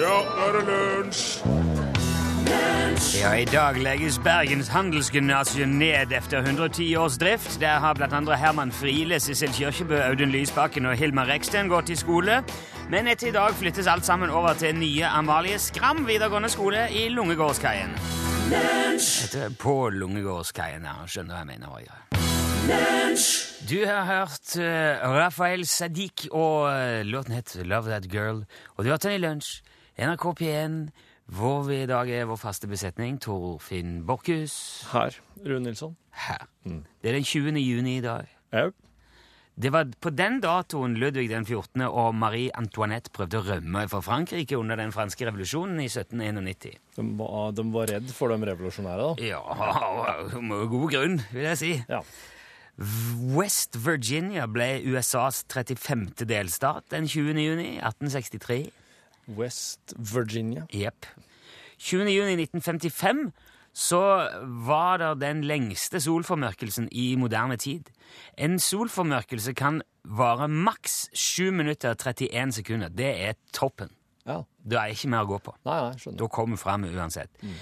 Ja, nå er det lunsj! Ja, I dag legges Bergens handelsgymnasium ned etter 110 års drift. Der har bl.a. Herman Friele, Sissel Kyrkjebø, Audun Lysbakken og Hilmar Reksten gått i skole. Men etter i dag flyttes alt sammen over til nye Amalie Skram videregående skole i Lungegårdskaien. Dette på Lungegårdskaien, ja. Skjønner hva jeg mener. Også. Du har hørt uh, Rafael Sadiq, og uh, låten het Love That Girl. Og du har hørt den i lunsj. NRK P1, hvor vi i dag er vår faste besetning. Torfinn Borchhus. Her. Rune Nilsson. Her. Det er den 20. juni i dag. Ja. Det var på den datoen Ludvig den 14. og Marie Antoinette prøvde å rømme fra Frankrike under den franske revolusjonen i 1791. De, var- de var redd for de revolusjonære, da. Ja, med god grunn, vil jeg si. Ja. West Virginia ble USAs 35. delstat den 20. juni 1863. West Virginia. Jepp. 20. juni 1955 så var det den lengste solformørkelsen i moderne tid. En solformørkelse kan vare maks 7 minutter og 31 sekunder. Det er toppen. Ja. Det er ikke mer å gå på. Nei, nei, skjønner. Da kommer vi fram uansett. Mm.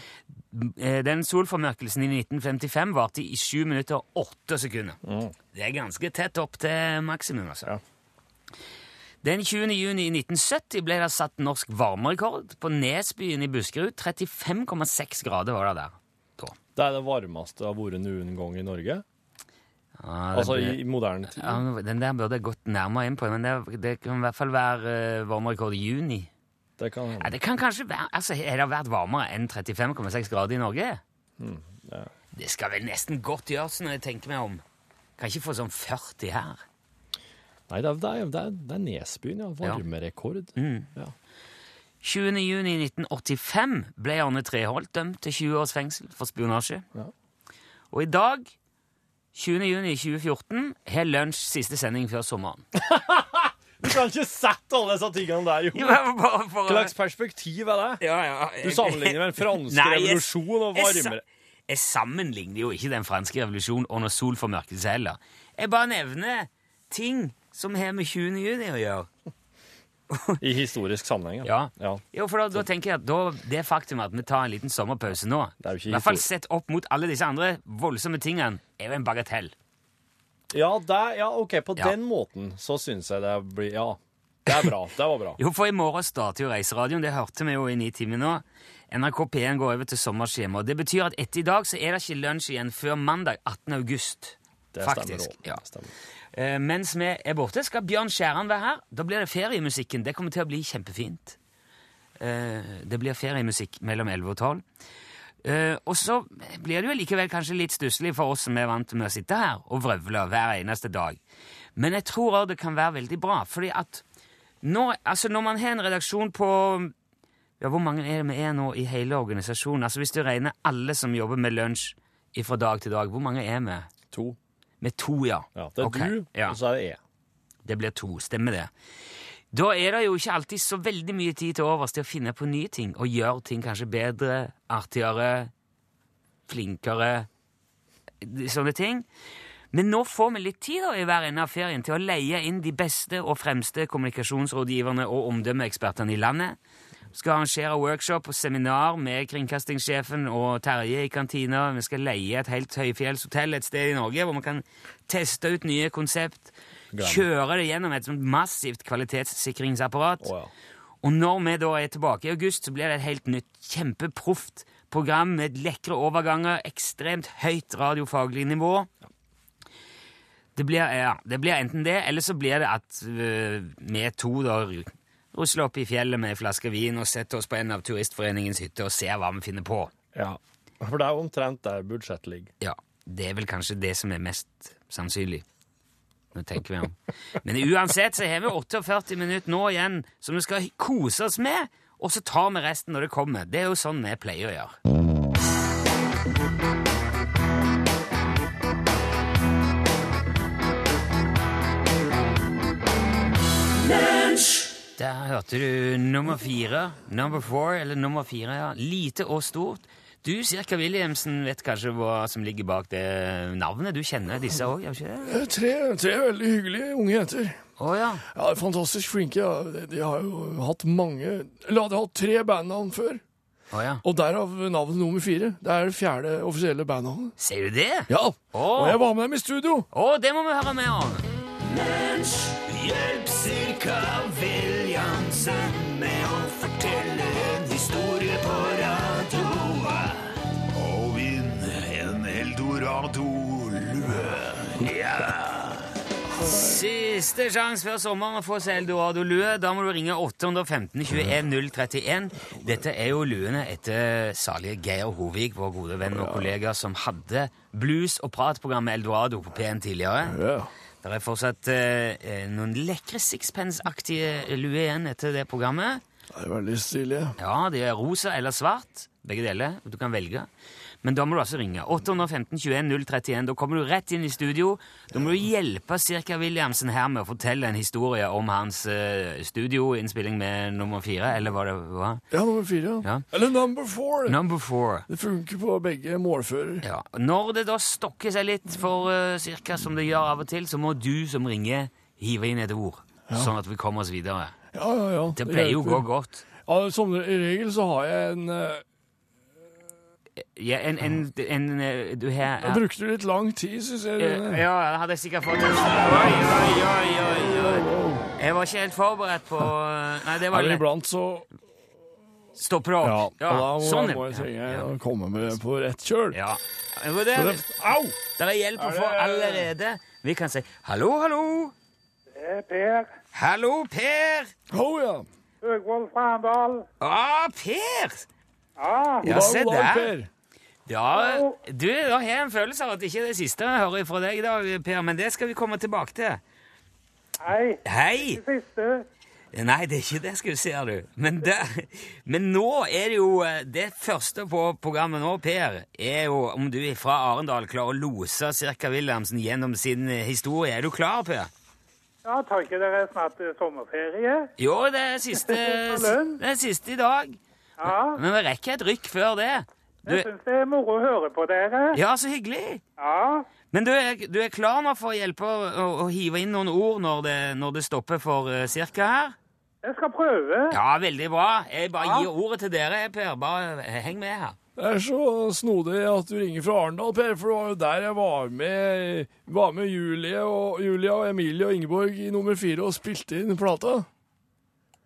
Den solformørkelsen i 1955 varte i 7 minutter og 8 sekunder. Det er ganske tett opp til maksimum, altså. Ja. Den 20. juni i 1970 ble det satt norsk varmerekord på Nesbyen i Buskerud. 35,6 grader var det der. da. Det er det varmeste det har vært noen gang i Norge. Ja, Altså ble- i, moderne tid. ja, den der burde jeg gått nærmere inn på, men det, det kan i hvert fall være uh, varmerekord i juni. Det kan Ja, det kan kanskje være, altså, Har det vært varmere enn 35,6 grader i Norge? ja. Det skal vel nesten godt gjøres når jeg tenker meg om. Kan ikke få sånn 40 her. Nei, det er, det er, det er, det er Nesbyen, ja. Varmerekord. Ja. 20. juni 1985 ble Arne Treholt dømt til 20 års fengsel for spionasje. Ja. Og i dag, 20. juni 2014, har Lunsj siste sending før sommeren. Du kan ikke sette alle disse tingene der, jo! Bare for, Hva slags perspektiv er det? ja, ja, Du sammenligner med den franske Nei, jeg- revolusjon og varmere Jeg sammenligner jo ikke den franske revolusjonen og når noe seg heller. Jeg bare nevner ting som har med 20. juni å gjøre. I historisk sammenheng, Ja. ja. Jo, for da, da tenker jeg at da, det faktum at vi tar en liten sommerpause nå, Det er jo ikke i hvert fall sett opp mot alle disse andre voldsomme tingene, er jo en bagatell. Ja, det, ja, OK, på Ja. den måten så syns jeg det blir Ja. Det er bra. Det var bra. Jo, for i morgen starter jo Reiseradioen, det hørte vi jo i ni timer nå. NRK P1 går over til sommerskjema, det betyr at etter i dag så er det ikke lunsj igjen før mandag 18. august. Det Faktisk. stemmer. Ja. Stemmer. Eh, mens vi er borte, skal Bjørn Skjæran være her. Da blir det feriemusikken. Det kommer til å bli kjempefint. Eh, det blir feriemusikk mellom 11 og 12. Eh, og så blir det jo likevel kanskje litt stusslig for oss som er vant med å sitte her og vrøvle hver eneste dag. Men jeg tror òg det kan være veldig bra, fordi at når, altså når man har en redaksjon på ja, Hvor mange er det vi er nå i hele organisasjonen? Altså Hvis du regner alle som jobber med lunsj fra dag til dag, hvor mange er vi? To. Med to, ja. Ja, det er okay. du, ja. og så er det jeg. Det blir to, stemmer det. Da er det jo ikke alltid så veldig mye tid til overs til å finne på nye ting og gjøre ting kanskje bedre, artigere, flinkere, sånne ting. Men nå får vi litt tid da, i hver ende av ferien til å leie inn de beste og fremste kommunikasjonsrådgiverne og omdømmeekspertene i landet. Skal arrangere workshop og seminar med kringkastingssjefen og Terje i kantina. Vi skal leie et helt høyfjellshotell et sted i Norge hvor vi kan teste ut nye konsept. Kjøre det gjennom et sånt massivt kvalitetssikringsapparat. Ja. Og når vi da er tilbake i august, så blir det et helt nytt, kjempeproft program med lekre overganger, ekstremt høyt radiofaglig nivå. Det blir, ja, det blir enten det, eller så blir det at øh, vi to da rusler opp i fjellet med en flaske vin og setter oss på en av Turistforeningens hytter og ser hva vi finner på. Ja. For det er omtrent der budsjettet ligger. Ja, det er vel kanskje det som er mest sannsynlig. Nå tenker vi om. Men uansett så har vi 48 minutter nå igjen som vi skal kose oss med, og så tar vi resten når det kommer. Det er jo sånn vi pleier å gjøre. Der hørte du nummer fire. Number four, eller nummer fire, ja. Lite og stort. Du, Sirka Williamsen, vet kanskje hva som ligger bak det navnet? Du kjenner disse òg, gjør du ikke det? Tre, tre veldig hyggelige unge jenter. Oh, ja. Ja, fantastisk flinke. Ja. De, de har jo hatt mange Eller hadde hatt tre bandnavn før. Oh, ja. Og derav navnet nummer fire. Det er det fjerde offisielle bandnavnet. Ser du det? Ja, oh. og jeg var med dem i studio. Å, det må vi høre mer om. Hjelp Sirka Williamsen med å fortelle en historie på radio. Og vinn en eldorado-lue. Ja. Siste sjanse før sommeren å få seg eldorado-lue. Da må du ringe 815 21 031. Dette er jo luene etter salige Geir Hovig, vår gode venn og kollega, som hadde blues- og pratprogrammet Eldorado på P1 tidligere. Det er fortsatt eh, noen lekre sixpence-aktige luer igjen etter det programmet. Det er veldig stilige. Ja, de er rosa eller svart. Begge deler. Du kan velge. Men da må du altså ringe. 815 21 031. Da kommer du rett inn i studio. Da må du hjelpe Sirka Williamsen her med å fortelle en historie om hans uh, studioinnspilling med nummer fire, eller hva det var. Ja, nummer fire. Ja. Eller number four. Number four. Det funker på begge målfører. Ja. Når det da stokker seg litt for uh, Sirka, som det gjør av og til, så må du som ringer, hive inn et ord, sånn at vi kommer oss videre. Ja, ja, ja. Det pleier jo å gå godt. Ja, som regel så har jeg en eh, Ja, en, en, en, en Du har Jeg brukte litt lang tid, syns jeg. Eh. Ja, det hadde jeg sikkert fått en Oi, oi, oi, oi, oi. Jeg var ikke helt forberedt på Nei, det var lett. iblant så Stopper det Ja, opp. og da må, sånn. må jeg ja. trenge Ja. å komme med på rett kjøl. ja. Jo, det, Au! Der er hjelp å få allerede. Vi kan si hallo, hallo. Det er Per Hallo, Per. Å ja. Høgvold Frandal. Ah, Per! Ja, Ja, se der. Ja, du, da har jeg en følelse av at det ikke er det siste jeg hører fra deg i dag, Per, men det skal vi komme tilbake til. hei. Hei! Det siste. Nei, det er ikke det, skal du se, du. Men, det, men nå er det jo eh, Det første på programmet nå, Per, er jo om du fra Arendal klarer å lose Sirka Wilhelmsen gjennom sin eh, historie. Er du klar, Per? Ja, tar ikke dere snart eh, sommerferie? Jo, det er siste, det er siste i dag. Ja, Men vi rekker et rykk før det. Du, jeg syns det er moro å høre på dere. ja, så hyggelig. Ja, Men du er, du er klar nå for å hjelpe å, å, å hive inn noen ord når det, når det stopper for uh, cirka her? jeg skal prøve. Ja, veldig bra. Jeg bare Ja. gir ordet til dere, Per. Bare heng med her. Det er så snodig at du ringer fra Arendal, Per, for det var jo der jeg var med, var med Julie og, Julia og Emilie og Ingeborg i nummer fire og spilte inn plata.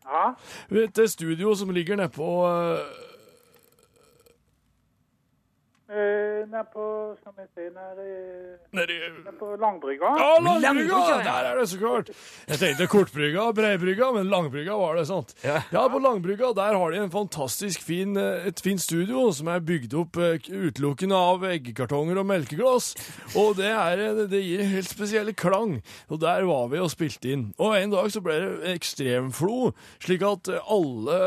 Ja, Vet det studio som ligger nedpå uh, eh, nede på Skal vi se Nede nedi på Langbrygga. Ja, Langbrygga! Der er det så klart. Jeg tenkte Kortbrygga, og Breibrygga, men Langbrygga var det, sant? Ja. Ja, på Langbrygga der har de en fantastisk fin, eh, et fint studio som er bygd opp eh, utelukkende av eggekartonger og melkeglass. Og det, er, det gir en helt spesiell klang. Og der var vi og spilte inn. Og en dag så ble det ekstremflo, slik at alle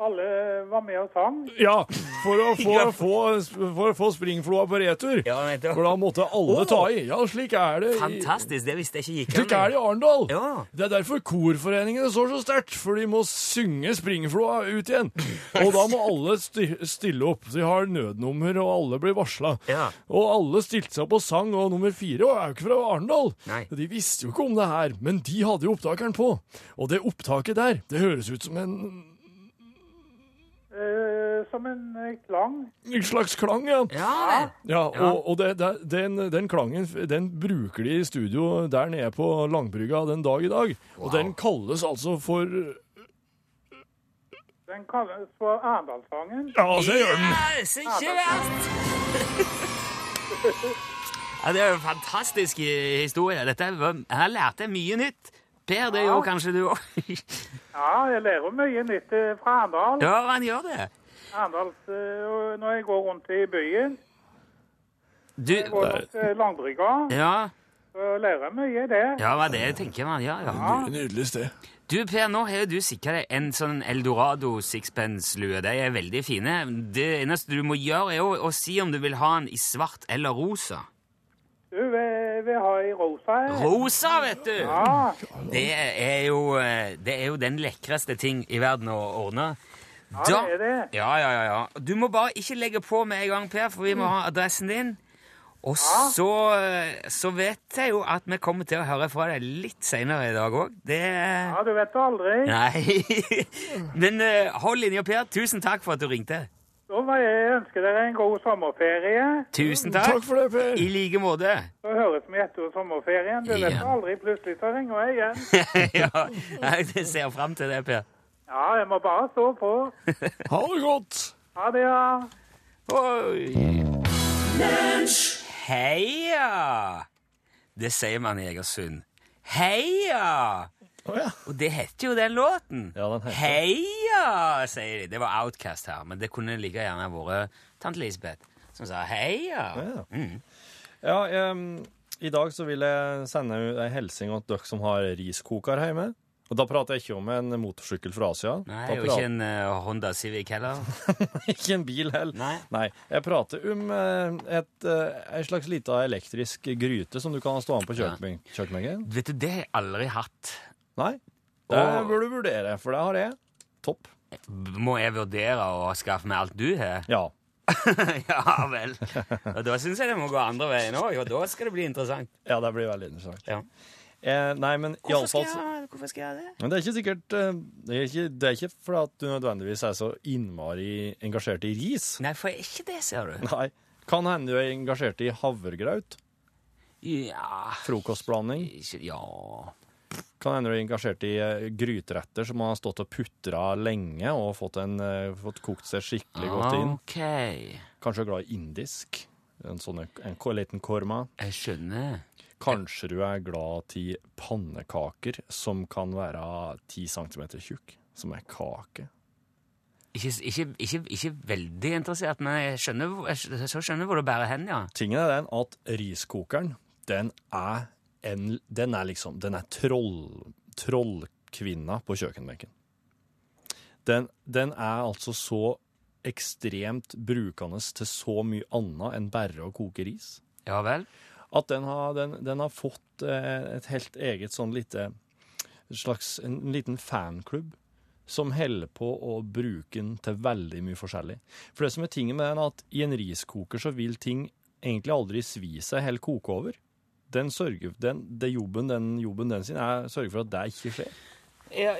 Alle var med og sang. Ja, for å få, få, for å få springfloa på retur. Ja. For da måtte alle ta i. Ja, slik er det. i- Fantastisk. Det visste jeg ikke gikk Slik er det i Arendal. Ja. Det er derfor korforeningene står så sterkt, for de må synge springfloa ut igjen. Og da må alle sti stille opp. De har nødnummer, og alle blir varsla. Ja. Og alle stilte seg opp og sang, og nummer fire er jo ikke fra Arendal. De visste jo ikke om det her, men de hadde jo opptakeren på. Og det opptaket der, det høres ut som en, Eh, som en eh, klang. en slags klang, ja. Ja. Ja, og, og det, det, den, den klangen den bruker de i studio der nede på Langbrygga den dag i dag. Og den kalles altså for Den kalles for Arendalssangen. Ja, så gjør den. Ja, så ikke verst! Ja, det er jo en fantastisk eh, historie. Dette, her lærte jeg mye nytt. Per, det gjorde kanskje du òg? Ja, jeg lærer mye nytt eh, fra Arendal. Ja, han gjør det. Arendals, eh, når jeg går rundt i byen, Du går rundt eh, Langbrygga, Ja, så lærer jeg mye der. ja hva det tenker man. Ja, ja. Nydelig sted. Du, Per, nå har du sikra deg en sånn Eldorado sixpence-lue. De er veldig fine. Det eneste du må gjøre, er å, å si om du vil ha den i svart eller rosa. Du vil, vil ha i rosa. jeg. Rosa, vet du! Ja, Det er jo, eh, det er jo den lekreste ting i verden å ordne. ja, det er det. Ja, ja, ja, ja. Du må bare ikke legge på med en gang, Per, for vi må ha adressen din. Og så, eh, så vet jeg jo at vi kommer til å høre fra deg litt seinere i dag òg. Det Ja, du vet det aldri. Nei. Men eh, hold linja, Per. Tusen takk for at du ringte. Da må jeg ønske dere en god sommerferie. Tusen takk. Takk for det, Per. I like måte. Så høres vi etter sommerferien. Du vet Ja. aldri. Plutselig så ringer jeg igjen. ja, jeg ser fram til det, Per. Ja, jeg må bare stå på. Ha det godt. Ha det, ja. Oi. Heia! Det sier man i Egersund. Heia! Oh, ja. Og det heter jo den låten. Ja, den heter det. Heia, sier de. Det var Outcast her, men det kunne like gjerne vært tante Lisbeth som sa heia. Ja. Mm. Ja, um, I dag så vil jeg sende en hilsen til dere som har riskoker hjemme. Og da prater jeg ikke om en motorsykkel fra Asia. Nei, og ikke en uh, Honda Civic heller. ikke en bil heller. Nei. Nei. Jeg prater om uh, et, uh, en slags lita elektrisk gryte som du kan ha stående på Ja. kjøkkenbenken. Vet du, det har jeg aldri hatt. Nei, det Og- bør du vurdere, for det har jeg. Topp. Må jeg vurdere å skaffe meg alt du har? Ja. ja vel. Og da syns jeg det må gå andre veien òg, og da skal det bli interessant. ja, det blir veldig interessant. Ja. Eh, nei, men iallfall hvorfor skal jeg det? Men det er ikke sikkert eh, Det er ikke, det er ikke fordi at du nødvendigvis er så innmari engasjert i ris. Nei, for jeg er ikke det, ser du. Nei. Kan hende du er engasjert i havregraut. Ja Frokostblanding. Ja Kan hende du er engasjert i eh, gryteretter som har stått og putra lenge og fått, en, eh, fått kokt seg skikkelig godt inn. OK. Kanskje du er glad i indisk. En sånne, en, liten korma. Jeg skjønner. Kanskje du er glad i pannekaker som kan være 10 cm tjukk. Som er kake. Ikke, ikke, ikke, ikke veldig interessert, men jeg skjønner, jeg, skjønner hvor det bærer hen, ja. Tingen er den at riskokeren, den er en Den er liksom Den er troll, trollkvinna på kjøkkenbenken. Den, den er altså så ekstremt brukende til så mye annet enn bare å koke ris. Ja vel? At den har, den, den har fått eh, et helt eget sånn lite slags En liten fanklubb som holder på å bruke den til veldig mye forskjellig. For det som er tingen med den, er at i en riskoker så vil ting egentlig aldri svi seg helt koke over. Den sørger, den, det jobben, den jobben den sin er sørger for at det ikke skjer. Ja,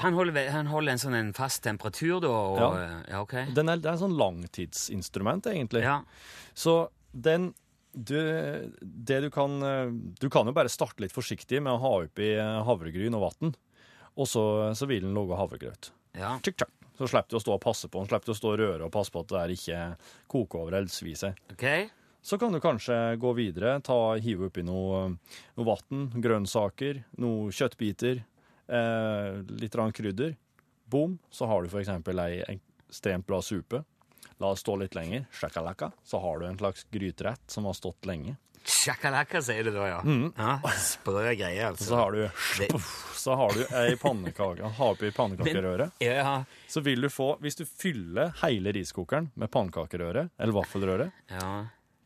han, holder, han holder en sånn en fast temperatur, da? Og, Ja. ja. okay. Den er, det er en sånn langtidsinstrument, egentlig. Ja. Så den du, det du kan Du kan jo bare starte litt forsiktig med å ha oppi havregryn og vann, og så, så vil den lage havregrøt. ja. Tjukk, tjukk. Så slipper du å stå og passe på den, slipper du å stå og røre og passe på at det ikke koker over eller sviser seg. OK. Så kan du kanskje gå videre, ta, hive oppi noe, noe vann, grønnsaker, noe kjøttbiter, eh, litt krydder. Boom, så har du eksempel ei ekstremt bra supe. La det stå litt lenger, shakalaka, så har du en slags gryterett som har stått lenge. Sjakalaka, sier du da, ja. ja sprø greier, altså. Så har du, Det- så har du ei pannekake, oppi pannekakerøret. Ja, Så vil du få, hvis du fyller hele riskokeren med pannekakerøre, eller vaffelrøre, ja.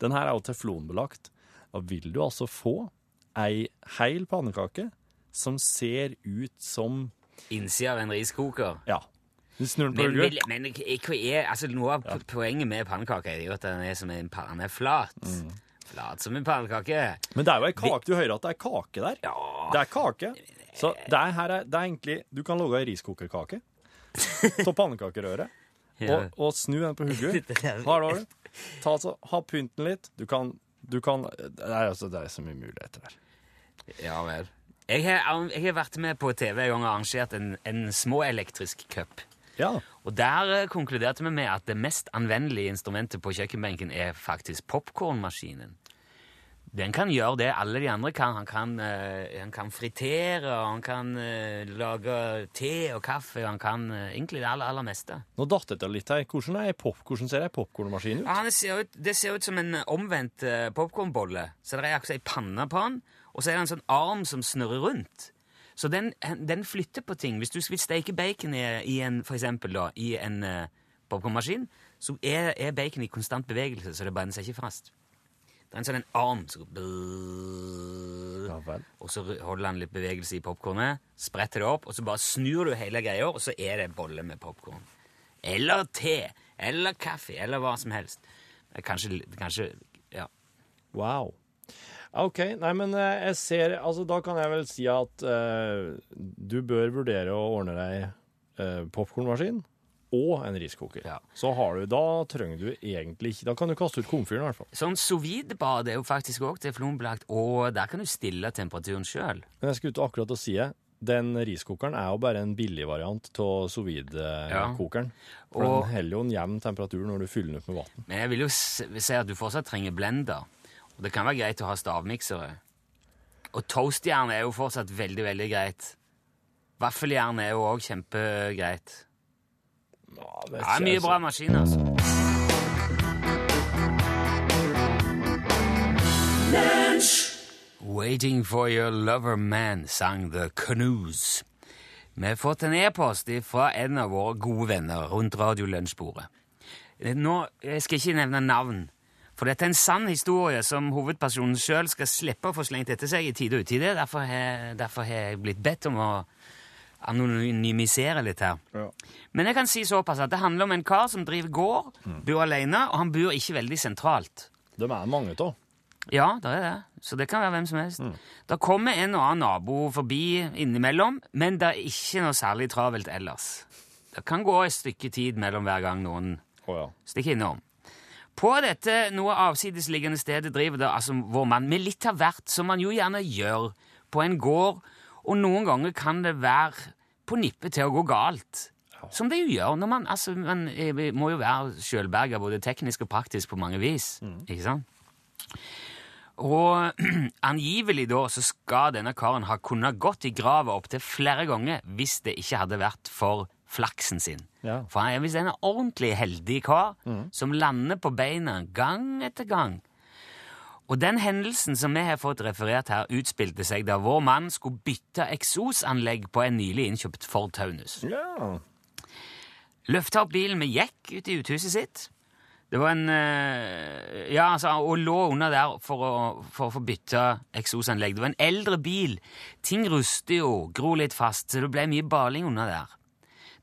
Den her er jo teflonbelagt. Da vil du altså få ei heil pannekake som ser ut som Innsida av en riskoker. Ja. Du snur den på hodet. Men, men er, altså, noe av ja. poenget med pannekaker er jo at den er som en panne flat. Mm. Flat som en pannekake. Men det er jo ei kake. Du hører at det er kake der. Ja. Det er kake. Så det er, her er, det er egentlig Du kan lage ei riskokerkake av pannekakerøre. Ja. Og, og snu den på hodet. Her har du. Ta, altså, ha pynten litt. Du kan, du kan det, er, altså, det er så mye muligheter der. Ja vel. Jeg har, jeg har vært med på TV en gang og arrangert en, en småelektrisk cup. Ja. Og der eh, konkluderte vi med at det mest anvendelige instrumentet på kjøkkenbenken er faktisk popkornmaskinen. Den kan gjøre det alle de andre kan. Han kan, eh, han kan fritere, og han kan eh, lage te og kaffe, og han kan eh, egentlig det aller, aller meste. Nå datt det litt her. Hvordan, er pop, hvordan ser ei popkornmaskin ut? Ja, han ser ut, det ser ut som en eh, omvendt uh, popkornbolle. Så det er akkurat ei panne på den, og så er det en sånn arm som snurrer rundt. Så den, den flytter på ting. Hvis du vil steke bacon i, i en, for eksempel da, i en uh, popkornmaskin, så er, er bacon i konstant bevegelse, så det brenner seg ikke fast. Det er en sånn en arm som Ja. Og så holder han litt bevegelse i popkornet, spretter det opp, og så bare snur du hele greia, og så er det bolle med popkorn. Eller te, eller kaffe, eller hva som helst. Kanskje, kanskje Ja. Wow. OK. Nei, men eh, jeg ser Altså, da kan jeg vel si at uh, du bør vurdere å ordne deg uh, popkornmaskin og en riskoker. Ja. Så har du Da trenger du egentlig ikke Da kan du kaste ut komfyren, i hvert fall. Sånn sous vide-bad er jo faktisk òg teflonbelagt, og der kan du stille temperaturen sjøl. Men jeg skulle ut akkurat å si det. Den riskokeren er jo bare en billig variant av sous vide-kokeren. For Og- den holder jo en jevn temperatur når du fyller den opp med vann. Men jeg vil jo si at du fortsatt trenger blender. Og det kan være greit å ha stavmiksere. Og toastjern er jo fortsatt veldig, veldig greit. Vaffeljern er jo òg kjempegreit. Det er mye bra maskin, altså. Waiting for your lover man, sang The Canoes. Vi har fått en e-post fra en av våre gode venner rundt radiolunsjbordet. Nå, Jeg skal ikke nevne navn, for dette er en sann historie som hovedpersonen sjøl skal slippe å få slengt etter seg i tide og utide. Derfor har, derfor har jeg blitt bedt om å anonymisere litt her. Ja. Men jeg kan si såpass at det handler om en kar som driver gård, bor alene, og han bor ikke veldig sentralt. De er mange av. Ja, det er det. Så det kan være hvem som helst. Da kommer en og annen nabo forbi innimellom, men det er ikke noe særlig travelt ellers. Det kan gå et stykke tid mellom hver gang noen oh, ja. stikker innom. På dette noe avsidesliggende stedet driver det altså vår mann med litt av hvert, som man jo gjerne gjør på en gård, og noen ganger kan det være på nippet til å gå galt. Som det jo gjør når man altså, Man eh, må jo være sjølberga både teknisk og praktisk på mange vis. Ikke sant? Og angivelig da så skal denne karen ha kunnet gått i grava opptil flere ganger hvis det ikke hadde vært for flaksen sin. Ja. For han er visst en ordentlig heldig kar som lander på beina gang etter gang. Og den hendelsen som vi har fått referert her, utspilte seg da vår mann skulle bytte eksosanlegg på en nylig innkjøpt Ford Taunus. ja. Løfta opp bilen med jekk ut i uthuset sitt. Det var en eh, Ja, altså, og lå under der for å, for å få bytta eksosanlegg. Det var en eldre bil. Ting ruster jo, gror litt fast, så det ble mye baling under der.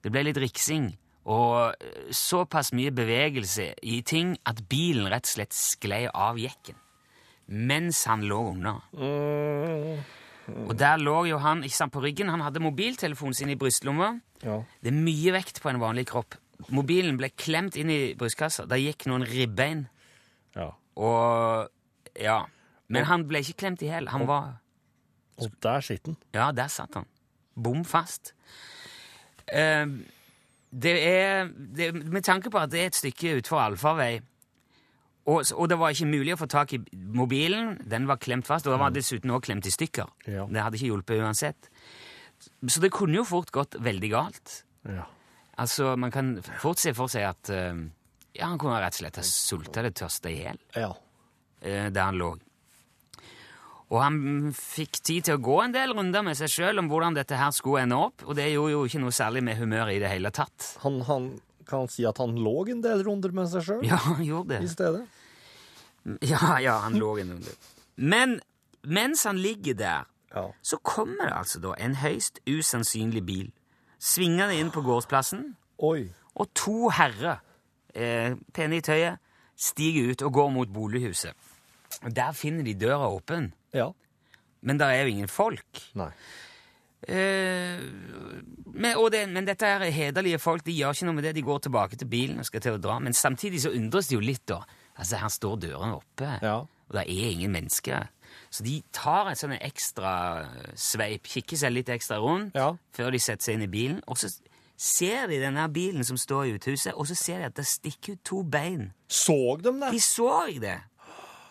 Det ble litt riksing, og eh, såpass mye bevegelse i ting at bilen rett og slett sklei av jekken. Mens han lå under. Og der lå jo han ikke sant, på ryggen. Han hadde mobiltelefonen sin i brystlomma. Ja. Det er mye vekt på en vanlig kropp. Mobilen ble klemt inn i brystkassa. Der gikk noen ribbein. ja. Og ja. Men han ble ikke klemt i hjel. Han var Og der sitter han. Ja, der satt han. Bom fast. Eh, det er det, Med tanke på at det er et stykke utfor allfarvei, og, og det var ikke mulig å få tak i mobilen, den var klemt fast, og den var dessuten også klemt i stykker. Ja. Det hadde ikke hjulpet uansett. Så det kunne jo fort gått veldig galt. Ja. Altså, Man kan fort se for seg at uh, ja, han kunne rett og slett ha sulta eller tørsta i hjel ja. uh, der han lå. Og han fikk tid til å gå en del runder med seg sjøl om hvordan dette her skulle ende opp, og det gjorde jo ikke noe særlig med humøret i det hele tatt. Han, han kan si at han lå en del runder med seg sjøl Ja, han gjorde det. i stedet. Ja, ja, han lå en runde. Men mens han ligger der, Ja. så kommer det altså da en høyst usannsynlig bil svingende inn på gårdsplassen, Oi. og to herrer, eh, pene i tøyet, stiger ut og går mot bolighuset. Og Der finner de døra åpen, Ja. men der er jo ingen folk. Nei. Eh, men, det, men dette er hederlige folk, de gjør ikke noe med det. De går tilbake til bilen og skal til å dra. Men samtidig så undres de jo litt, da. Altså, Her står dørene oppe, Ja. og det er ingen mennesker. Så de tar et sånn ekstra sveip, kikker seg litt ekstra rundt Ja. før de setter seg inn i bilen. Og så ser de denne bilen som står i uthuset, og så ser de at det stikker ut to bein. Såg de det? De så det!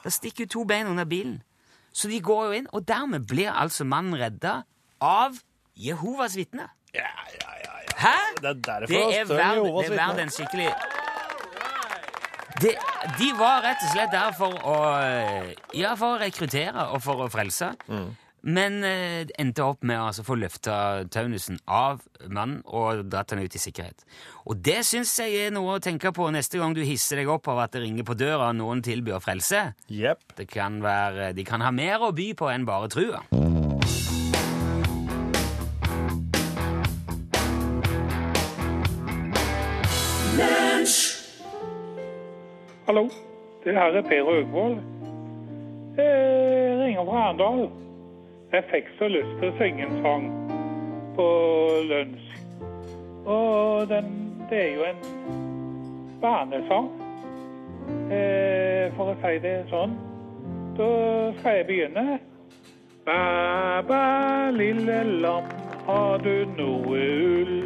Det stikker ut to bein under bilen. Så de går jo inn, og dermed blir altså mannen redda av Jehovas vitne. Ja, ja, ja. ja. Hæ? Det er derfor Det er verd, Jehovas det er verd en skikkelig det, De var rett og slett der for å Ja, for å rekruttere og for å frelse. Mm. Men eh, endte opp med å altså, få løfta taunusen av mannen og dratt han ut i sikkerhet. Og det syns jeg er noe å tenke på neste gang du hisser deg opp av at det ringer på døra og noen tilbyr frelse. Yep. Det kan være, de kan ha mer å by på enn bare trua. Hallo, det her er Per Øgvold. Jeg ringer fra Arendal. Jeg fikk så lyst til å synge en sang på lunsj. Og den, det er jo en barnesang, eh, for å si det sånn. Da skal jeg begynne. Bæ, lille lam, har du noe ull?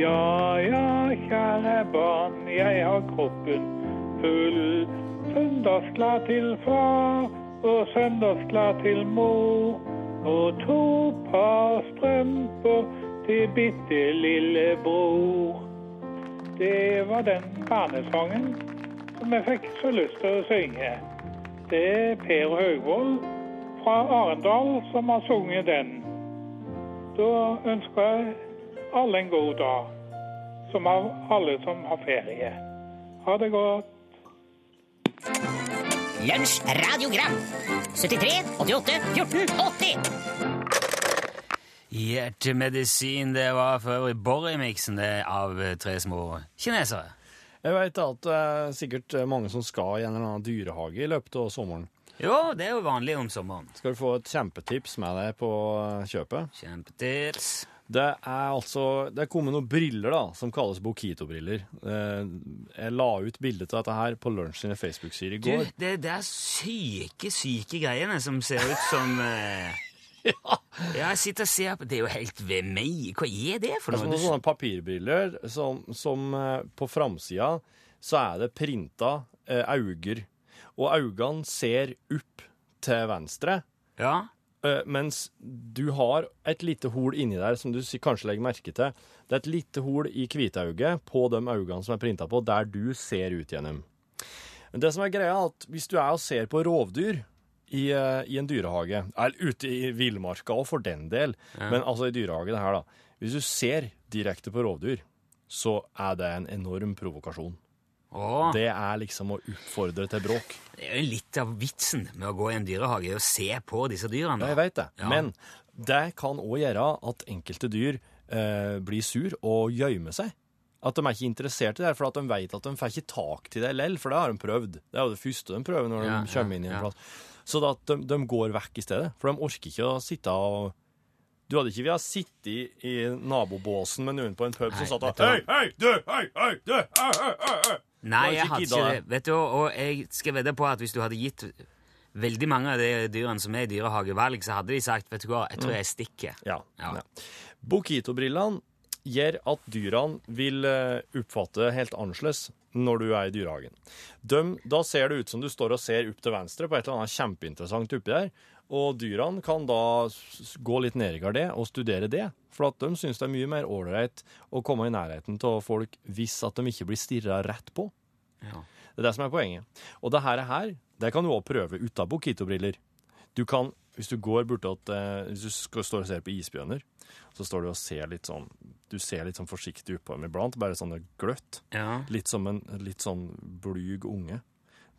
Ja, ja, kjære barn, jeg har kroppen full. Søndagsklær til far og søndagsklær til mor. Og to par strømper til bitte lille bror. Det var den barnesangen som jeg fikk så lyst til å synge. Det er Per Høgvold fra Arendal som har sunget den. Da ønsker jeg alle en god dag, som av alle som har ferie. Ha det godt. Lunsj radiogram 73 88 14 80 Hjertemedisin, det var for øvrig Borry-miksen av tre små kinesere. Jeg vet at det er sikkert mange som skal i en eller annen dyrehage i løpet av sommeren. Jo, det er jo vanlig om sommeren. Skal du få et kjempetips med deg på kjøpet? Kjempetips. Det er altså Det er kommet noen briller da, som kalles Bokito-briller. Eh, Jeg la ut bilde av dette her på Lunsj sine Facebook-sider i går. Du, det, det er syke, syke greiene som ser ut som eh, ja. Jeg sitter og ser på Det er jo helt ved meg. Hva er det for Det er noe? sånne papirbriller som, som eh, på framsida så er det printa eh, auger. Og augene ser opp til venstre, Ja, mens du har et lite hol inni der som du kanskje legger merke til. Det er et lite hol i hvitauget på de augene som er printa på, der du ser ut gjennom. Men det som er greia, er at hvis du er og ser på rovdyr i, eh, i en dyrehage, eller ute i villmarka òg, for den del, men altså i dyrehage, det her, da. Hvis du ser direkte på rovdyr, så er det en enorm provokasjon. Åh, det. Er liksom å oppfordre til bråk. Det er jo litt av vitsen med å gå i en dyrehage og se på disse dyrene. Ja, jeg veit det. Ja. Men det kan òg gjøre at enkelte dyr eh, blir sur og gjemmer seg. At de er ikke interessert i det, for at de vet at de får ikke tak til det lell, for det har de prøvd. Det er jo det første de prøver når Ja, de kommer inn i en ja, ja. plass. Så da at de, de går vekk i stedet, for de orker ikke å sitte og Du hadde ikke villet sitte i, i nabobåsen med noen på en pub Nei, som satt og? Hei, hei, du, hei, hei, du, hei, hei, hei, hei. Nei, jeg hadde ikke det. Vet du, og jeg skal vedde på at hvis du hadde gitt veldig mange av de dyrene som er i dyrehage valg, så hadde de sagt vet du hva, jeg tror jeg stikker. Ja. Ja. ja. Bokito-brillene gjør at dyrene vil eh, oppfatte helt annerledes når du er i dyrehagen. De, da ser det ut som du står og ser opp til venstre på et eller annet kjempeinteressant oppi der, og dyrene kan da gå litt ned i gardet og studere det, for at de syns det er mye mer ålreit å komme i nærheten av folk hvis at de ikke blir stirra rett på. Ja. Det er det som er poenget. Og det her, det kan du også prøve uten Bokito-briller. Du kan, hvis du går bortåt at, Hvis du skal stå og ser på isbjørner, så står du og ser litt sånn Du ser litt sånn forsiktig oppå dem iblant, bare sånn gløtt. Ja. Litt som en litt sånn blyg unge.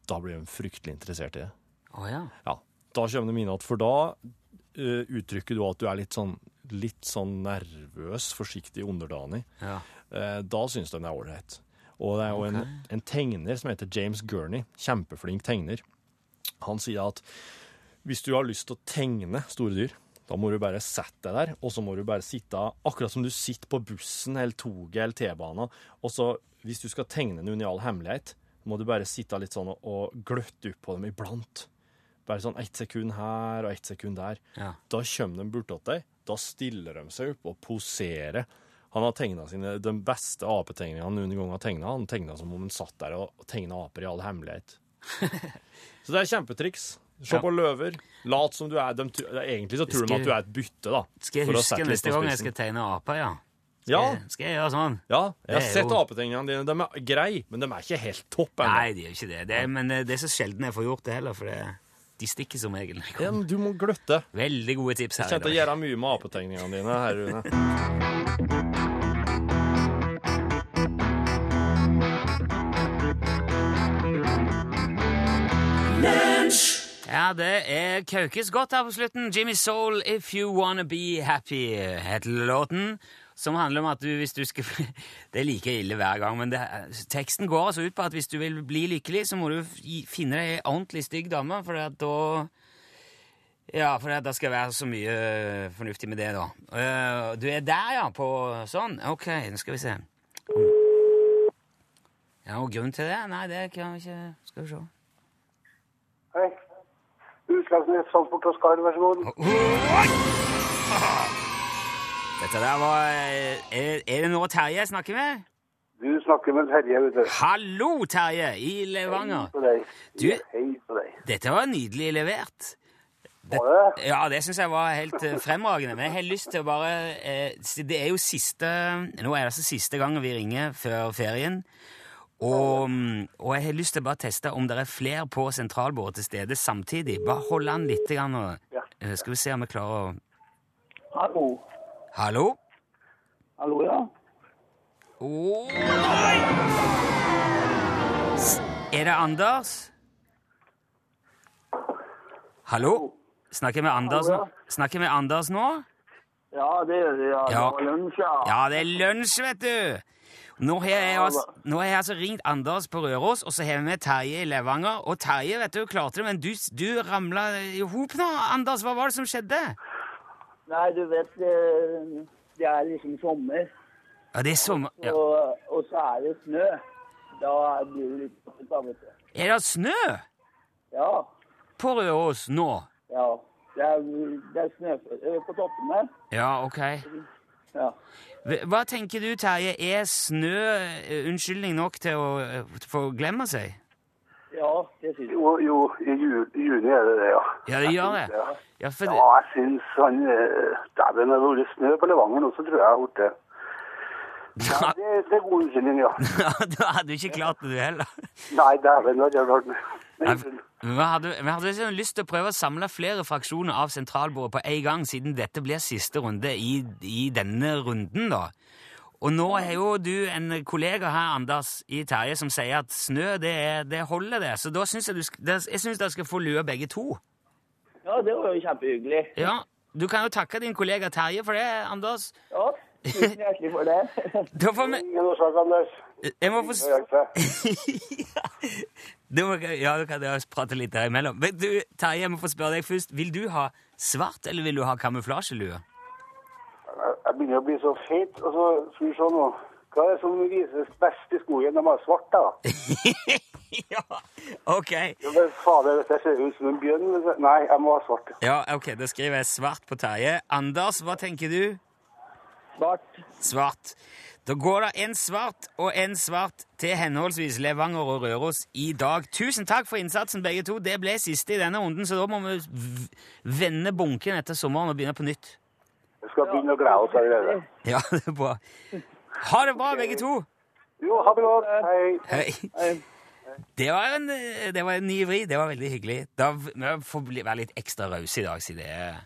Da blir de fryktelig interessert i det. Å ja. Ja, da kommer det mine igjen, for da uh, uttrykker du at du er litt sånn litt sånn nervøs, forsiktig, underdanig. ja. Uh, da syns de det er ålreit. Og det er jo en, en tegner som heter James Gurney, kjempeflink tegner. Han sier at hvis du har lyst til å tegne store dyr, da må du bare sette deg der, og så må du bare sitte akkurat som du sitter på bussen eller toget eller T-banen. Og så, hvis du skal tegne noen i all hemmelighet, må du bare sitte litt sånn og, og gløtte opp på dem iblant. Bare sånn ett sekund her og ett sekund der. Ja. Da kommer de bortåt deg, da stiller de seg opp og poserer. Han har tegna sine, de beste apetegningene han noen gang har tegna. Han tegna som om han satt der og, tegna aper i all hemmelighet. Så det er kjempetriks. Se Ja. på løver. Lat som du er de, Egentlig så tror de at du er et bytte, da. Skal jeg huske neste gang jeg skal tegne aper, ja? Skal, Ja, jeg, skal jeg gjøre sånn? ja, jeg har er sett jo- apetegningene dine. De er greie, men de er ikke helt topp ennå. Nei, de gjør ikke det. det er, men det er så sjelden jeg får gjort det heller, for det, de stikker som. Ja, men Du må gløtte. Veldig gode tips her. kommer kjente å gjøre mye med apetegningene dine her, Rune. Ja, det er Kaukes godt her på slutten. Jimmy Soul, If You Wanna Be Happy, heter låten. Som handler om at du, hvis du skal Det er like ille hver gang, men det, teksten går altså ut på at hvis du vil bli lykkelig, så må du finne deg ei ordentlig stygg dame, for at da Ja, for det skal være så mye øh, fornuftig med det, da. Øh, du er der, ja, på sånn? Ok, nå skal vi se. Ja, og grunn til det? Nei, det kan vi ikke Skal vi se. Hei. Utslagsnes Transport og Skar, vær så god. Dette der var øh, Er, er det nå Terje jeg snakker med? Du snakker med Terje, vet du. Hallo, Terje, i Levanger. Hei på deg. Du- Hei på deg. Dette var nydelig levert. Var det? Ja, det syns jeg var helt eh, fremragende. Men jeg har lyst til å bare eh, Det er jo siste Nå er det altså siste gangen vi ringer før ferien. Og, og jeg har lyst til å bare teste om det er flere på sentralbordet til stede samtidig. Bare hold an litt. Grann, og, eh, skal vi se om vi klarer å Hallo. Hallo? Hallo, ja. Oi! S- Er det Anders? Hallo? Snakker med Anders nå? Snakker med Anders nå? Ja, det gjør det. Ja. Ja. Det var lunsj, ja. Ja, det er lunsj, vet du! Nå har jeg, altså, nå har jeg altså ringt Anders på Røros, og så har vi med Terje i Levanger. Og Terje vet du, klarte det, men du, du ramla i hop nå. Anders, hva var det som skjedde? Nei, du vet, eh, det er liksom sommer, Ja, det er sommer... Ja. og, og så er det snø. Da blir det litt tøft, vet du. Er det snø Ja, på Røros nå? ja. Det er, det er snø på på toppene. Ja, ok. Ja. Hva- tenker du, Terje? Er snø eh, unnskyldning nok til å eh, få glemme seg? Ja, det syns jeg. Jo, jo i ju, juni er det det, ja. Ja, det gjør det. Ja, Ja, for ja jeg syns han eh, Dæven, det har vært snø på Levanger nå, så tror jeg jeg har gjort det. Ja, det, det er god unnskyldning, ja. da hadde du ikke klart det, du heller. Nei, dæven, det hadde jeg klart. Nei, Vi hadde, vi hadde liksom lyst til å prøve å samle flere fraksjoner av sentralbordet på en gang, siden dette blir siste runde i, i denne runden, da. Og nå har jo du en kollega her, Anders, i Terje, som sier at snø, det, det holder, det. Så da syns jeg du jeg synes dere skal få lue begge to. Ja, det var jo kjempehyggelig. Ja, Du kan jo takke din kollega Terje for det, Anders. Ja, tusen hjertelig for det. Da får vi Ingen årsak, Anders. Jeg må få. Da må Ja, du kan prate litt der imellom. Men du, Terje, jeg må få spørre deg først. Vil du ha svart, eller vil du ha kamuflasjelue? Jeg begynner å bli så feit, og så skal vi se nå. Hva er det som vises best i skogen? De er svart, da. ja, ok. Ja, Fader, dette ser ut som en bjørn. Nei, jeg må ha svart. Ja, ok, Da skriver jeg svart på Terje. Anders, hva tenker du? Svart. Svart. Da går det en svart og en svart til henholdsvis Levanger og Røros i dag. Tusen takk for innsatsen, begge to. Det ble siste i denne runden, så da må vi vende bunken etter sommeren og begynne på nytt. Vi skal begynne å glede oss allerede. Ja, det er bra. Ha det bra, begge to. Jo, ha det godt. Hei. Hei. Det var en, det var en ny vri. Det var veldig hyggelig. Da må vi får bli, være litt ekstra rause i dag, siden det er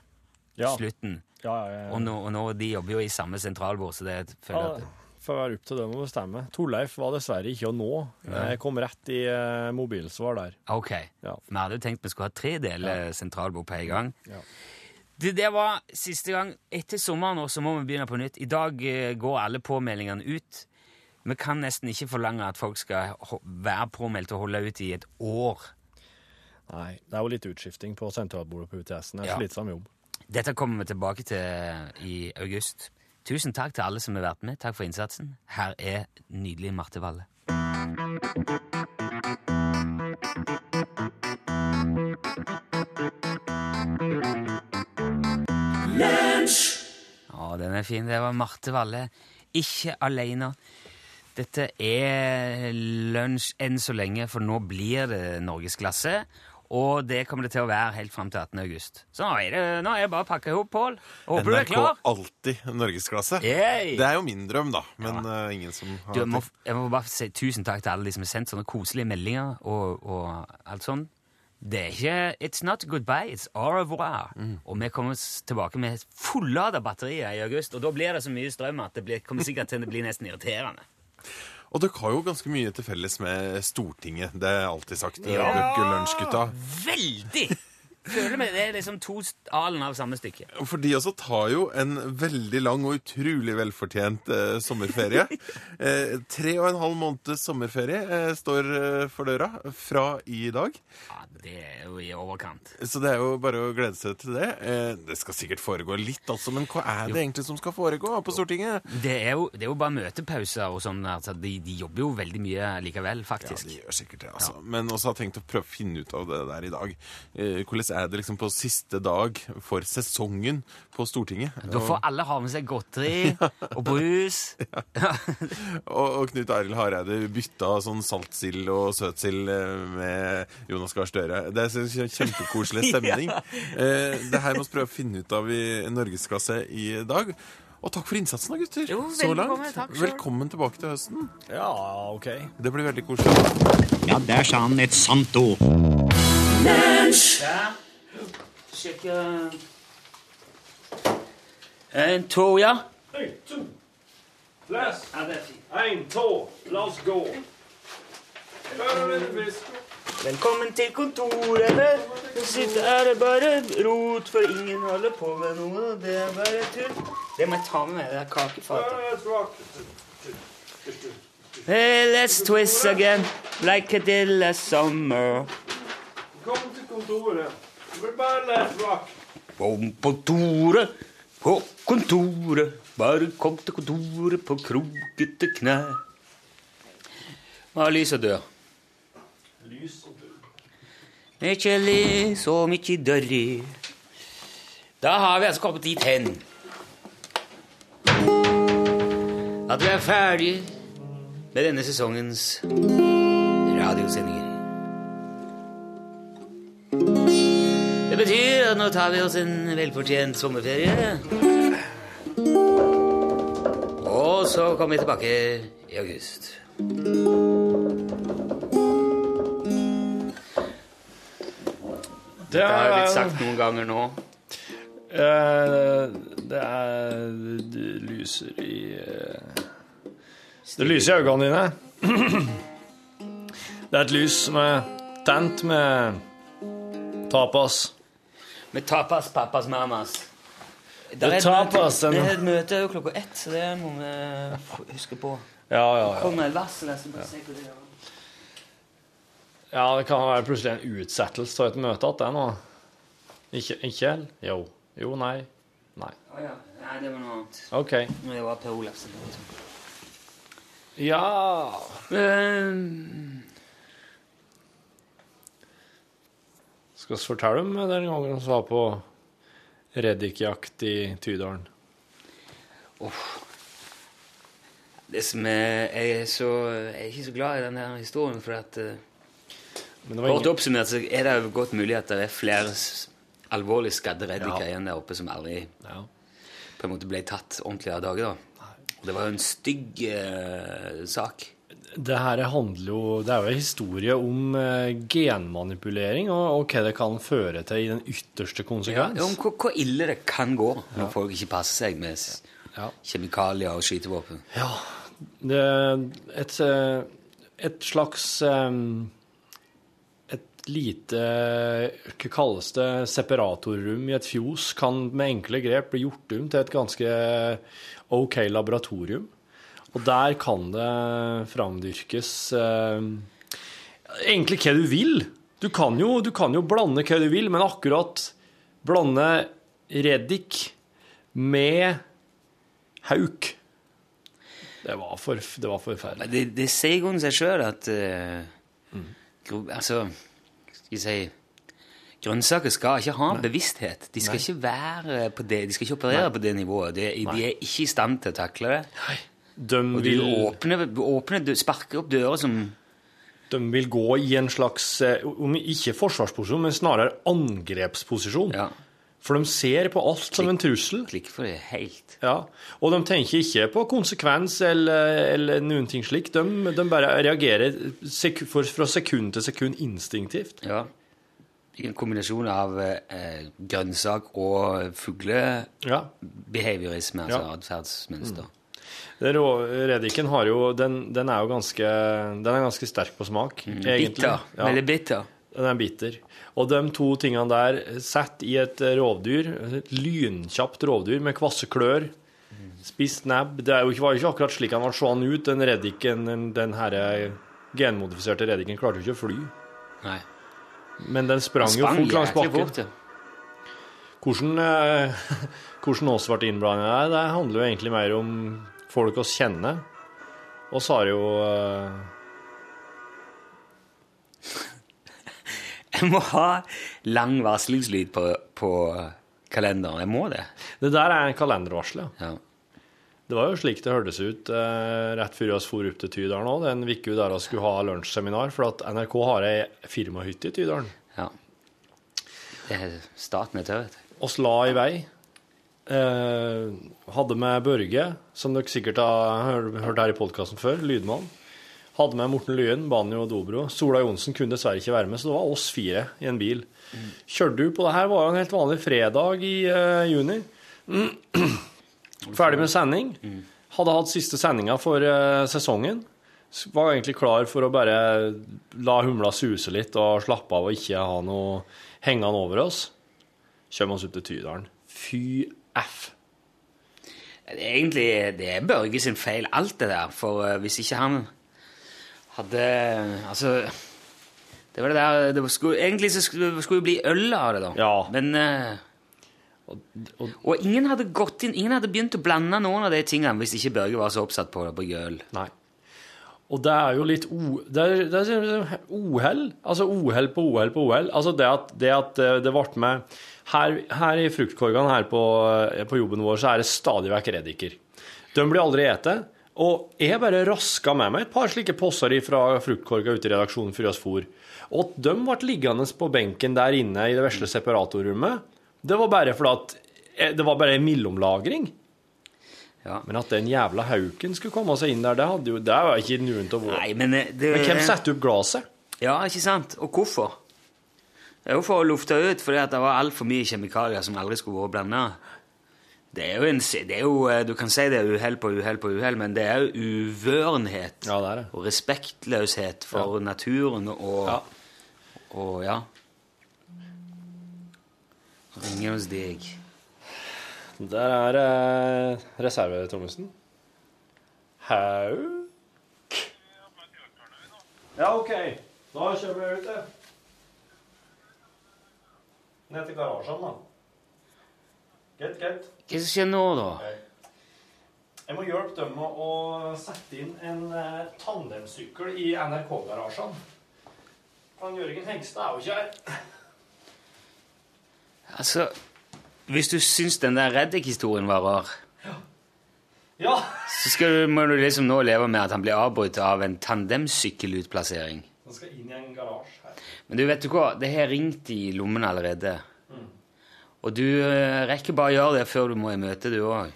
Ja. slutten. Ja, ja, Og nå, og nå, de jobber jo i samme sentralbord, så det føler jeg ja. at Får være opp til dem å bestemme. Torleif var dessverre ikke å nå. Jeg kom rett i eh, mobilsvar der. Ok. Ja. Vi hadde jo tenkt vi skulle ha tre deler sentralbord på en gang. Det, der var siste gang. Etter sommeren også så må vi begynne på nytt. I dag eh, går alle påmeldingene ut. Vi kan nesten ikke forlange at folk skal være påmeldt og holde ut i et år. Nei, det er jo litt utskifting på sentralbordet på UTS-en. Det er Ja. slitsom jobb. Dette kommer vi tilbake til i august. Tusen takk til alle som har vært med. Takk for innsatsen. Her er nydelig Marte Valle. Ja, den er fin. Det var Marte Valle. Ikke aleine. Dette er lunsj enn så lenge, for nå blir det norgesklasse. Og det kommer det til å være helt fram til 18. august. Så nå er det, nå er det bare å pakke i hop, Pål. Håper du er klar. NRK alltid norgesklasse. Yay! Det er jo min drøm, da. Men eh, ingen som har Du, jeg, må, jeg må bare si tusen takk til alle de som har sendt sånne koselige meldinger og, og alt sånn. Det er ikke It's not goodbye, it's au revoir. Og vi kommer tilbake med fullada batterier i august, og da blir det så mye strøm at det blir, kommer sikkert til å bli nesten irriterende. Og dere har jo ganske mye til felles med Stortinget. Det er alltid sagt. Ja. Veldig! Føler meg det er liksom to alen av samme stykke. For de også tar jo en veldig lang og utrolig velfortjent eh, sommerferie. Eh, tre og en halv måneds sommerferie eh, står eh, for døra fra i dag. Ja, Det er jo i overkant. Så det er jo bare å glede seg til det. Eh, det skal sikkert foregå litt, altså, men hva er det egentlig som skal foregå på Stortinget? Det er jo, det er jo bare møtepauser og sånn. Altså, de, de jobber jo veldig mye likevel, faktisk. Ja, de gjør sikkert det, altså. Men også har tenkt å prøve å finne ut av det der i dag. Eh, hvordan er det liksom på siste dag for sesongen på Stortinget? Da får alle ha med seg godteri og brus. Og, og Knut Arild Hareide bytta sånn saltsild og søtsild eh, med Jonas Gahr Støre. Det er en kjempekoselig stemning. ja. det her må vi prøve å finne ut av i norgesklasse i dag. Og takk for innsatsen da, gutter. Jo, så velkommen, langt. takk. Velkommen tilbake til høsten. Ja, OK. Det blir veldig koselig. Ja, der sa han et sant ord. Sjekk En, to, ja. En, to. Plass. Ja, det er fint. En to. La oss gå. Velkommen til kontoret. Nå er det bare rot, for ingen holder på med noe. Det er bare tull. Det må jeg ta med meg, det er kakefatet. Hey, let's twist again, like I did last summer. Kom til kontoret. Bare rock. På kontoret, på kontoret. Bare kom til kontoret på krokete knær. Hva er lys og dør? Lys og død. Ikke lys og mykje dørri. Da har vi altså kommet dit hen. At vi er ferdig med denne sesongens radiosendinger. Det betyr at nå tar vi oss en velfortjent sommerferie. Og så kommer vi tilbake i august. Det Det har blitt sagt noen ganger nå. Eh, det er Det lyser i eh, Det lyser i øynene dine. Det er et lys som er tent med tapas. Med tapas, papas, mamas. Det er tapas, møte, det er et møte jo klokka ett, så det må vi huske på. Ja, ja, ja. Kom med et varsel. skal bare se hva det gjør. Ja, det kan være plutselig en utsettelse av et møte at det nå. Ikke, ikke? Jo. Jo, nei. Nei. Å ja. Nei, det var noe annet. OK. Det var Per Olafsen. Ja Um, Skal vi fortelle om den gangen vi var på reddikjakt i Tydalen? det som er, jeg, er så, jeg er ikke så glad i denne historien, for at Men det var Kort ingen oppsummert så er det godt mulig at det er flere alvorlig skadde reddiker Ja. igjen der oppe som aldri ja. på en måte ble tatt ordentlig av dage. da. Og det var jo en stygg uh, sak. Det her handler jo Det er jo en historie om eh, genmanipulering og, og hva det kan føre til i den ytterste Ja, om hvor, ille det kan gå når folk ikke passer seg med Ja. kjemikalier og skytevåpen. Ja, det et, eh, et slags eh, Et lite Hva kalles det? Separatorrom i et fjos kan med enkle grep bli gjort om til et ganske OK laboratorium. Og der kan det framdyrkes eh, egentlig hva du vil. Du kan, jo, du kan jo blande hva du vil, men akkurat blande reddik med hauk Det var, for, det var forferdelig. Det, det sier jo seg sjøl at uh, mm. Altså, skal vi si Grønnsaker skal ikke ha bevissthet. De skal ikke være på det, de skal ikke operere på det nivået. De, de er ikke i stand til å takle det. De Og vil, åpner, dø- sparker opp dører som de vil gå i en slags, eh, om ikke forsvarsposisjon, men snarere angrepsposisjon. ja, For de ser på alt som en trussel. klikker for det helt. Ja. Og de tenker ikke på konsekvens eller, eller noen ting slik. De, de bare reagerer sek for, fra sekund til sekund instinktivt. Ja. En kombinasjon av eh, grønnsak og fuglebehaviorisme, Ja. altså atferdsmønster. Den rå- Reddiken har jo, den, den er jo ganske, den er ganske sterk på smak, egentlig. Bitter. Ja. Veldig bitter. Den er bitter. Og de to tingene der, sett i et rovdyr, et lynkjapt rovdyr med kvasse klør, spist nebb Det er jo ikke, var jo ikke akkurat slik han var sånn ut. Den reddiken, den, herre her genmodifiserte reddiken, klarte jo ikke å fly. Nei. Men den sprang, jo Sprang fort langs bakken. fort, ja. Hvordan, eh, hvordan oss ble innblanda der, det handler jo egentlig mer om folk oss kjenner. så har jo uh... Jeg må ha lang varslingslyd på, på kalenderen. Jeg må det. Det der er en kalendervarsel, ja. Ja. Det var jo slik det hørtes ut uh, rett før vi for opp til Tydalen òg, den uka der vi skulle ha lunsjseminar, for at NRK har ei firmahytte i Tydalen. ja. Det er staten er tøv, vet du. oss la i vei. Eh, hadde med Børge, som dere sikkert har hørt her i podkasten før, lydmann. Hadde med Morten Lyen, Banjo og Dobro. Sola Johnsen kunne dessverre ikke være med, så det var oss fire i en bil. Kjørte du på det her, var jo en helt vanlig fredag i eh, juni. Ferdig med sending. Hadde hatt siste sendinga for eh, sesongen. Var egentlig klar for å bare la humla suse litt og slappe av og ikke ha noe hengende over oss. Kommer oss opp til Tydalen. Fy F. Egentlig det er Børge sin feil, alt det der. For eh, hvis ikke han hadde Altså Det var det der det var, skulle, Egentlig så skulle det skulle bli øl av det, da. Ja. Men eh, og, ingen hadde gått inn Ingen hadde begynt å blande noen av de tingene hvis ikke Børge var så oppsatt på å på øl. Nei. Og det er jo litt o... Det er, det er ohell. Altså ohell på ohell på ohell. Altså det at det, at eh, det ble med her, her i fruktkorgene her på, eh, på jobben vår, så er det stadig vekk reddiker. De blir aldri ete. Og jeg bare raska med meg et par slike posser fra fruktkorga ute i redaksjonen før vi for. Og de ble liggende på benken der inne i det vesle separatorrommet, det var bare fordi at eh, det var bare en mellomlagring. Ja. Men at den jævla hauken skulle komme seg inn der, det, jo, det var ikke noen å våge. Men eh, det, Men hvem setter opp glasset? Ja, ikke sant? Og hvorfor? Det er jo for å lufte ut, fordi at det var altfor mye kjemikalier som aldri skulle vært blanda. Det er jo en det er jo, eh, Du kan si det er uhell på uhell på uhell, men det er jo uvørenhet Ja, det er det. og respektløshet for naturen og Ja. Og ja. Ringer hos deg. Der er eh, reservetrommisen. Hauk. Ja, OK. Da kjører vi ut, det. Ned til garasjen, da. Greit, greit. Hva skjer nå, da? Jeg må hjelpe dem med å sette inn en eh, tandemsykkel i NRK-garasjen. Han Jørgen Hengstad er jo ikke her. Altså, hvis du syns den der Reddik-historien var rar, Ja. så skal du, må du liksom nå leve med at han blir avbrutt av en tandemsykkelutplassering. Han skal inn i en garasje. Men du, vet du hva? Det har ringt i lommen allerede. Og du eh, rekker bare å gjøre det før du må i møte, du òg.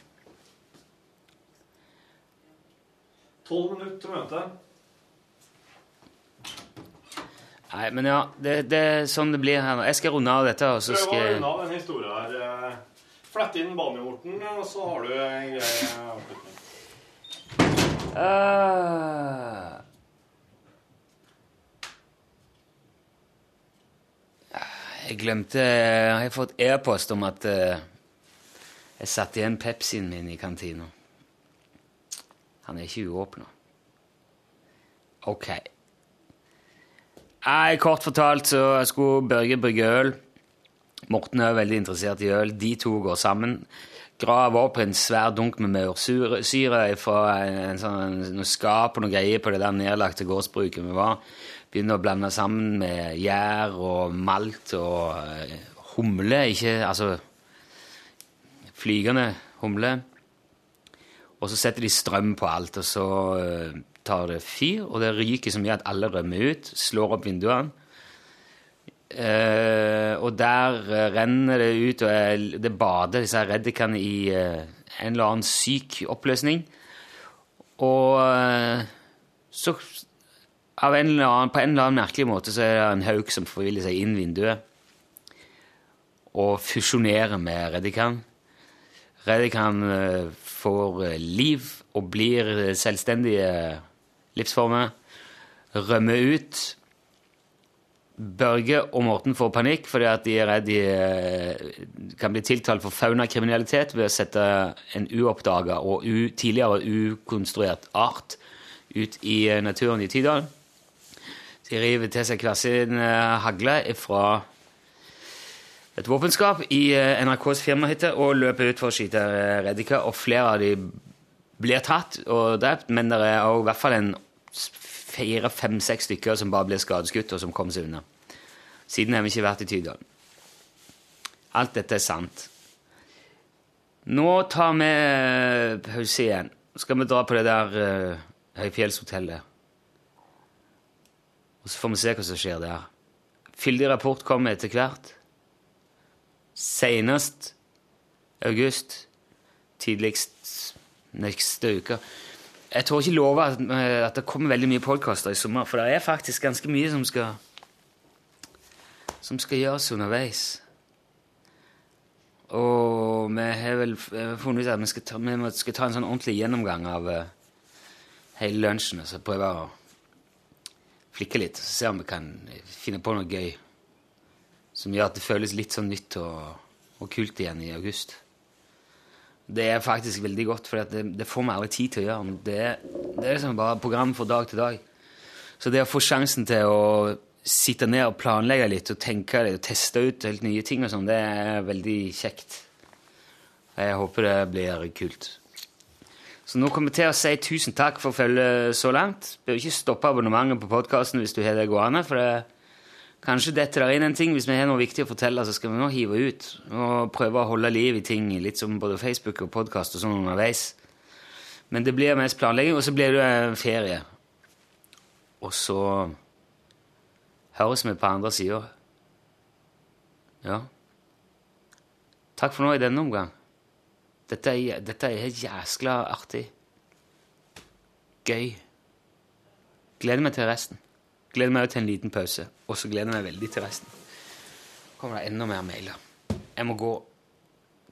Tolv minutter til møte. Nei, men ja, det, det er sånn det blir her nå. Jeg skal runde av dette, og så Prøv å skal av den historien her. eh, Flett inn banjorten, og så har du en greie. avslutning. Jeg glemte Jeg har fått e-post om at eh, jeg satte igjen Pepsien min i kantina. Han er ikke uåpna. Ok. Nei, kort fortalt så skulle Børge brygge øl. Morten er veldig interessert i øl. De to går sammen. Graver opp en svær dunk med maursyre fra en, en sånn, noe skap og noe greier på det der nedlagte gårdsbruket vi var. Begynner å blande sammen med gjær og malt og eh, humle. Ikke altså flygende humle. Og så setter de strøm på alt, og så eh, tar det fyr, og det ryker så mye at alle rømmer ut, slår opp vinduene. Uh, og der uh, renner det ut, og jeg, det bader disse reddikene i uh, en eller annen syk oppløsning. Og så en annen, på en eller annen merkelig måte så er det en hauk som forviller seg inn vinduet og fusjonerer med reddikan. Reddikan eh, får eh, liv og blir eh, selvstendige livsformer. Rømmer ut Børge og Morten får panikk fordi at de er redd de kan bli tiltalt for faunakriminalitet ved å sette en uoppdaga og u, tidligere ukonstruert art ut i naturen i Tydalen. De river til seg hver sin eh, hagle fra et våpenskap i eh, NRKs firmahytte og løper ut for å skyte eh, reddiker. Og flere av de blir tatt og drept, men det er også i hvert fall en fire, fem, seks stykker som bare blir skadeskutt, og som kom seg unna. Siden har vi ikke vært i Tydalen. Alt dette er sant. Nå tar vi pause igjen. Skal vi dra på det der uh, høyfjellshotellet. Og så får vi se hva som skjer der. Fyldig rapport kommer etter hvert. Senest august. Tidligst neste uke. Jeg tror ikke love at, eh, at det kommer veldig mye podkaster i sommer, for det er faktisk ganske mye som skal som skal gjøres underveis. Og vi har vel funnet ut at vi skal ta, vi skal ta en sånn ordentlig gjennomgang av eh, hele lunsjen og så prøve å flikke litt. Så se om vi kan finne på noe gøy som gjør at det føles litt sånn nytt og, og kult igjen i august. Det er faktisk veldig godt, for det, det får vi aldri tid til å gjøre. Det, det er liksom bare program fra dag til dag. Så det å få sjansen til å sitte ned og planlegge litt og tenke litt og teste ut helt nye ting og sånn, det er veldig kjekt. Jeg håper det blir kult. Så nå kommer jeg til å si tusen takk for følget så langt. Bør ikke stoppe abonnementet på podkasten hvis du har det gående, for det Kanskje detter der inn en ting. Hvis vi har noe viktig å fortelle, så skal vi nå hive ut og prøve å holde liv i ting, litt som både Facebook og podkast og sånn underveis. Men det blir mest planlegging, og så blir det en ferie. Og så høres vi på andre sida. Ja. Takk for nå i denne omgang. Dette er, dette er jæskla artig. Gøy. Gleder meg til resten. Gleder meg til en liten pause. Og så gleder jeg meg veldig til resten. kommer det enda mer mailer. Jeg må gå.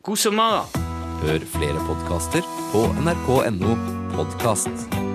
God sommer! da! Hør flere podkaster på nrk.no podkast.